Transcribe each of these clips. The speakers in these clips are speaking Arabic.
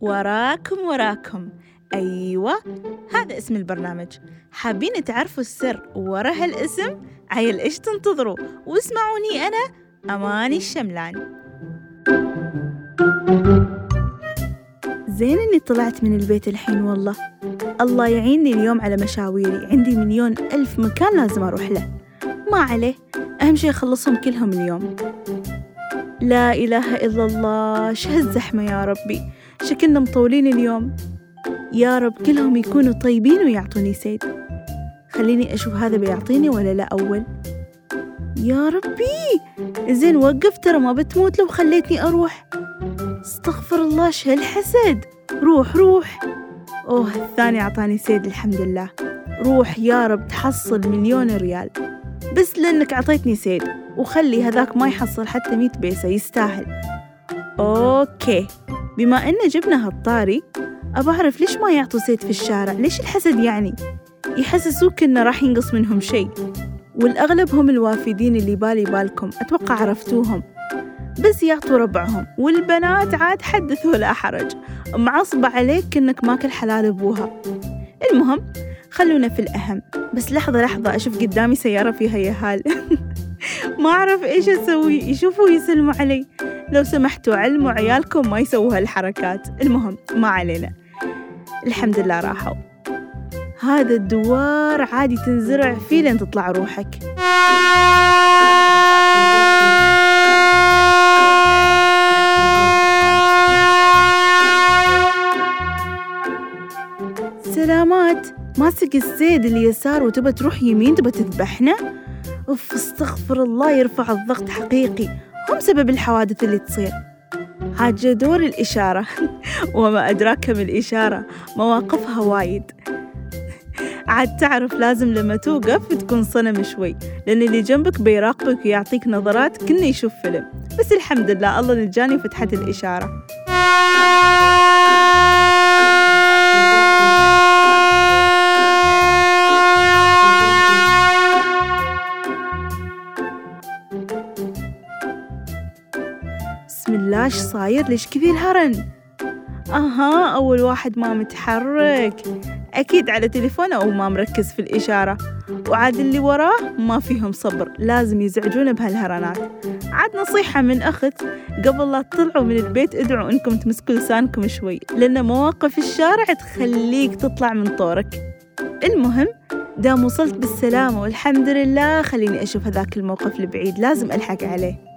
وراكم وراكم. أيوة هذا اسم البرنامج. حابين تعرفوا السر ورا هالاسم؟ عيل إيش تنتظروا؟ واسمعوني أنا أماني الشملان. زين إني طلعت من البيت الحين والله. الله يعيني اليوم على مشاويري. عندي مليون ألف مكان لازم أروح له. ما عليه. أهم شي أخلصهم كلهم اليوم. لا إله إلا الله. شهالزحمة يا ربي. شكلنا مطولين اليوم. يا رب كلهم يكونوا طيبين ويعطوني سيد خليني أشوف هذا بيعطيني ولا لا أول. يا ربي! زين وقف ترى ما بتموت لو خليتني أروح. استغفر الله شهالحسد روح روح. أوه الثاني أعطاني سيد الحمد لله. روح يا رب تحصل مليون ريال. بس لأنك أعطيتني سيد وخلي هذاك ما يحصل حتى مية بيسة يستاهل. أوكي. بما أن جبنا هالطاري أبى أعرف ليش ما يعطوا سيد في الشارع؟ ليش الحسد يعني؟ يحسسوك إنه راح ينقص منهم شيء. والأغلب هم الوافدين اللي بالي بالكم أتوقع عرفتوهم. بس يعطوا ربعهم والبنات عاد حدث ولا حرج. معصبة عليك إنك ماكل حلال أبوها. المهم خلونا في الأهم. بس لحظة لحظة أشوف قدامي سيارة فيها يهال ما أعرف إيش أسوي. يشوفوا يسلموا علي. لو سمحتوا علموا عيالكم ما يسووا هالحركات. المهم ما علينا. الحمد لله راحوا. هذا الدوار عادي تنزرع فيه لين تطلع روحك. سلامات. ماسك السيد اللي يسار وتبى تروح يمين تبى تذبحنا؟ أوف استغفر الله يرفع الضغط حقيقي. هم سبب الحوادث اللي تصير. حاجة دور الإشارة. وما أدراك ما الإشارة. مواقفها وايد. عاد تعرف لازم لما توقف تكون صنم شوي. لأن اللي جنبك بيراقبك ويعطيك نظرات كأنه يشوف فيلم. بس الحمد لله الله نجاني وفتحت الإشارة. بسم الله إيش صاير؟ ليش كذي الهرن؟ أها أول واحد ما متحرك. أكيد على تليفونه أو ما مركز في الإشارة. وعاد اللي وراه ما فيهم صبر لازم يزعجون بهالهرنات. عاد نصيحة من أخت قبل لا تطلعوا من البيت ادعوا إنكم تمسكوا لسانكم شوي لأن مواقف الشارع تخليك تطلع من طورك. المهم دام وصلت بالسلامة والحمد لله خليني أشوف هذاك الموقف البعيد لازم ألحق عليه.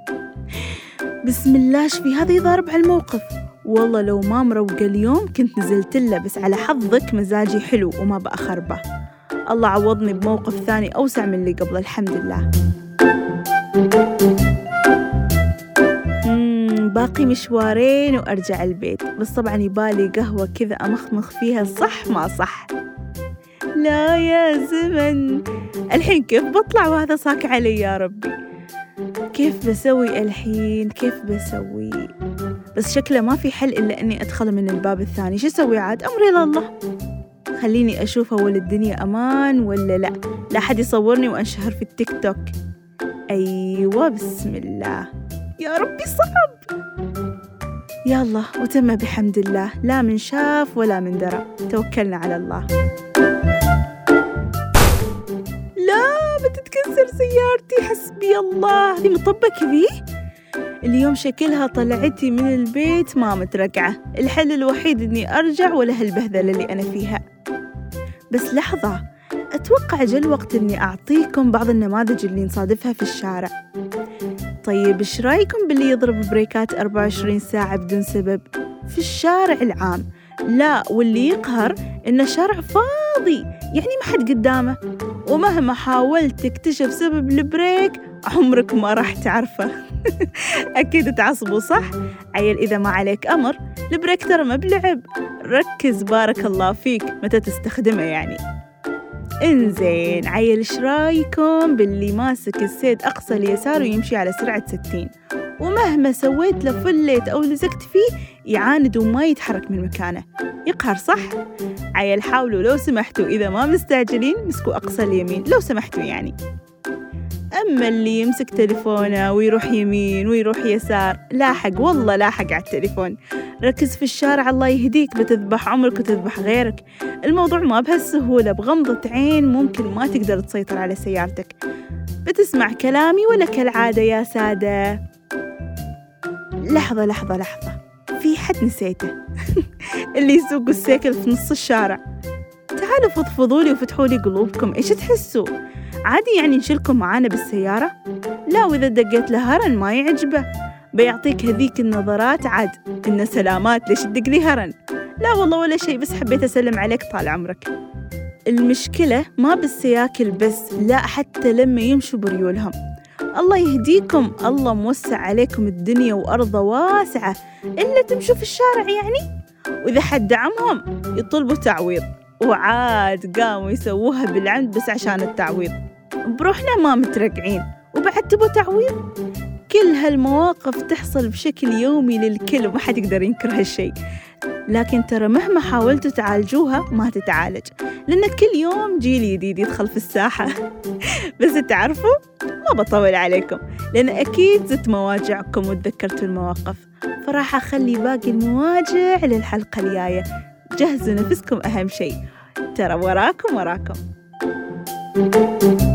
بسم الله في هذا يضارب على الموقف؟ والله لو ما مروقة اليوم كنت نزلت له بس على حظك مزاجي حلو وما بأخربه الله عوضني بموقف ثاني أوسع من اللي قبله الحمد لله. باقي مشوارين وأرجع البيت. بس طبعا يبالي قهوة كذا أمخمخ فيها صح ما صح؟ لا يا زمن. الحين كيف بطلع وهذا صاك علي يا ربي؟ كيف بسوي الحين؟ كيف بسوي؟ بس شكله ما في حل إلا أني أدخل من الباب الثاني. شو أسوي عاد؟ أمري لله. خليني أشوف أول الدنيا أمان ولا لا. لا حد يصورني وأنشهر في التيك توك. أيوة بسم الله. يا ربي صعب. يلا وتم بحمد الله. لا من شاف ولا من درى. توكلنا على الله. سيارتي حسبي الله. هذه مطبة كذي اليوم شكلها طلعتي من البيت ما مترقعة الحل الوحيد إني أرجع ولا هالبهذلة اللي أنا فيها. بس لحظة أتوقع جا الوقت إني أعطيكم بعض النماذج اللي نصادفها في الشارع. طيب إيش رأيكم باللي يضرب بريكات 24 ساعة بدون سبب؟ في الشارع العام. لا واللي يقهر إن الشارع فاضي يعني ما حد قدامه. ومهما حاولت تكتشف سبب ال brake عمرك ما راح تعرفه. أكيد تعصبوا صح؟ عيل إذا ما عليك أمر ال brake ترى ما بلعب ركز بارك الله فيك. متى تستخدمه يعني؟ انزين عيل إيش رأيكم باللي ماسك السيد أقصى اليسار ويمشي على سرعة ستين؟ ومهما سويت له فليت أو لزقت فيه يعاند وما يتحرك من مكانه. يقهر صح؟ عيل حاولوا لو سمحتوا. إذا ما مستعجلين مسكوا أقصى اليمين لو سمحتوا يعني. أما اللي يمسك تليفونه ويروح يمين ويروح يسار لاحق والله لاحق على التليفون. ركز في الشارع الله يهديك. بتذبح عمرك وتذبح غيرك. الموضوع ما بهالسهولة بغمضة عين ممكن ما تقدر تسيطر على سيارتك. بتسمع كلامي ولا كالعادة يا سادة؟ لحظة لحظة لحظة. في حد نسيته؟ اللي يسوق السيكل في نص الشارع. تعالوا فضفضوا لي وفتحوا لي قلوبكم. إيش تحسوا؟ عادي يعني نشيلكم معانا بالسيارة؟ لا وإذا دقيت له هرن ما يعجبه. بيعطيك هذيك النظرات عاد. إن سلامات ليش تدق لي هرن؟ لا والله ولا شيء بس حبيت أسلم عليك طال عمرك. المشكلة ما بالسياكل بس لا حتى لما يمشوا بريولهم. الله يهديكم الله موسع عليكم الدنيا وأرضه واسعة. إلا تمشوا في الشارع يعني. وإذا حد دعمهم يطلبوا تعويض. وعاد قاموا يسووها بالعمد بس عشان التعويض. بروحنا ما مترقعين. وبعد تبوا تعويض؟ كل هالمواقف تحصل بشكل يومي للكل وما حد يقدر ينكر هالشي لكن ترى مهما حاولتوا تعالجوها ما تتعالج. لأن كل يوم جيل جديد يدخل في الساحة. بس تعرفوا؟ ما بطول عليكم لأن أكيد زدت مواجعكم وتذكرتوا المواقف. فراح أخلي باقي المواجع للحلقة الجاية. جهزوا نفسكم أهم شيء. ترى وراكم وراكم. thank you